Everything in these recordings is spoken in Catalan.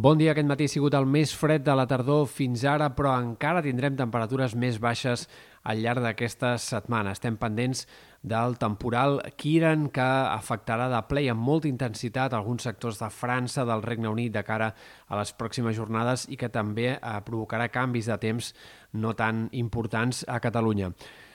Bon dia, aquest matí ha sigut el més fred de la tardor fins ara, però encara tindrem temperatures més baixes al llarg d'aquesta setmana. Estem pendents del temporal Kiran, que afectarà de ple amb molta intensitat alguns sectors de França, del Regne Unit, de cara a les pròximes jornades i que també eh, provocarà canvis de temps no tan importants a Catalunya.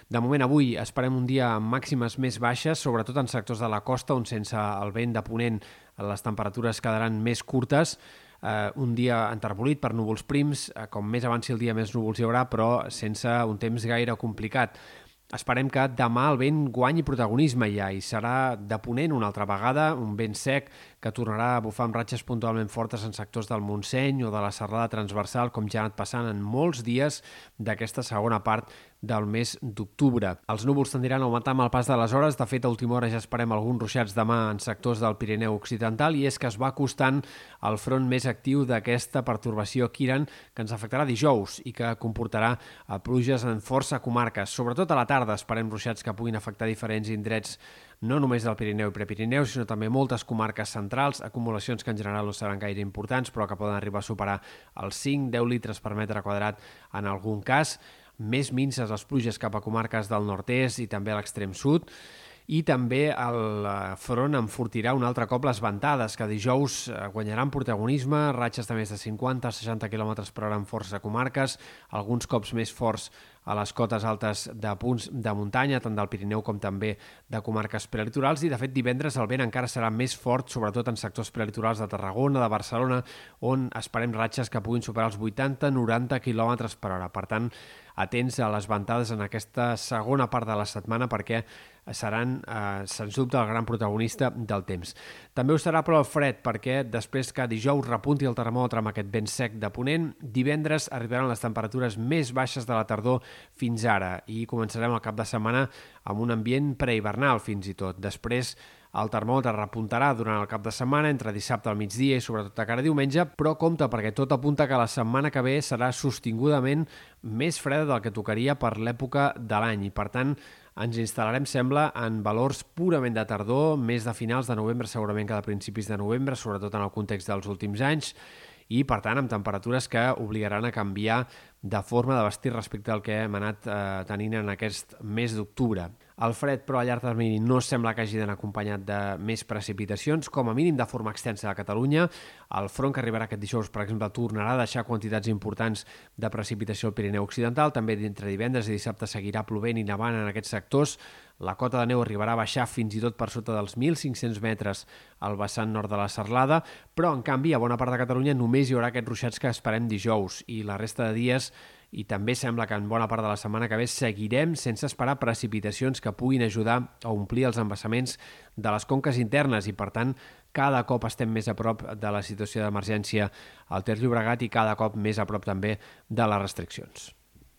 De moment, avui esperem un dia amb màximes més baixes, sobretot en sectors de la costa, on sense el vent de ponent les temperatures quedaran més curtes, eh, un dia enterbolit per núvols prims, eh, com més avanci el dia més núvols hi haurà, però sense un temps gaire complicat. Esperem que demà el vent guanyi protagonisme ja i serà de ponent una altra vegada, un vent sec que tornarà a bufar amb ratxes puntualment fortes en sectors del Montseny o de la serrada transversal, com ja ha anat passant en molts dies d'aquesta segona part del mes d'octubre. Els núvols tendiran a augmentar amb el pas de les hores. De fet, a última hora ja esperem alguns ruixats demà en sectors del Pirineu Occidental i és que es va acostant el front més actiu d'aquesta pertorbació Kiran que ens afectarà dijous i que comportarà pluges en força comarques. Sobretot a la tarda esperem ruixats que puguin afectar diferents indrets no només del Pirineu i Prepirineu, sinó també moltes comarques centrals, acumulacions que en general no seran gaire importants, però que poden arribar a superar els 5-10 litres per metre quadrat en algun cas. Més minces les pluges cap a comarques del nord-est i també a l'extrem sud. I també el eh, front enfortirà un altre cop les ventades, que dijous eh, guanyaran protagonisme, ratxes de més de 50-60 km per hora en força comarques, alguns cops més forts a les cotes altes de punts de muntanya, tant del Pirineu com també de comarques prelitorals, i de fet divendres el vent encara serà més fort, sobretot en sectors prelitorals de Tarragona, de Barcelona, on esperem ratxes que puguin superar els 80-90 km per hora. Per tant, atents a les ventades en aquesta segona part de la setmana perquè seran, eh, sens dubte, el gran protagonista del temps. També ho serà però el fred, perquè després que dijous repunti el termòmetre amb aquest vent sec de ponent, divendres arribaran les temperatures més baixes de la tardor fins ara. I començarem el cap de setmana amb un ambient prehivernal fins i tot. Després el termòmetre repuntarà durant el cap de setmana, entre dissabte al migdia i sobretot a cara diumenge, però compte perquè tot apunta que la setmana que ve serà sostingudament més freda del que tocaria per l'època de l'any. I, per tant, ens instal·larem, sembla, en valors purament de tardor, més de finals de novembre segurament que de principis de novembre, sobretot en el context dels últims anys, i, per tant, amb temperatures que obligaran a canviar de forma de vestir respecte al que hem anat eh, tenint en aquest mes d'octubre. El fred, però, a llarg termini no sembla que hagi d'anar acompanyat de més precipitacions, com a mínim de forma extensa a Catalunya. El front que arribarà aquest dijous, per exemple, tornarà a deixar quantitats importants de precipitació al Pirineu Occidental. També dintre divendres i dissabte seguirà plovent i nevant en aquests sectors. La cota de neu arribarà a baixar fins i tot per sota dels 1.500 metres al vessant nord de la Serlada, però, en canvi, a bona part de Catalunya només hi haurà aquests ruixats que esperem dijous i la resta de dies i també sembla que en bona part de la setmana que ve seguirem sense esperar precipitacions que puguin ajudar a omplir els embassaments de les conques internes i, per tant, cada cop estem més a prop de la situació d'emergència al Ter Llobregat i cada cop més a prop també de les restriccions.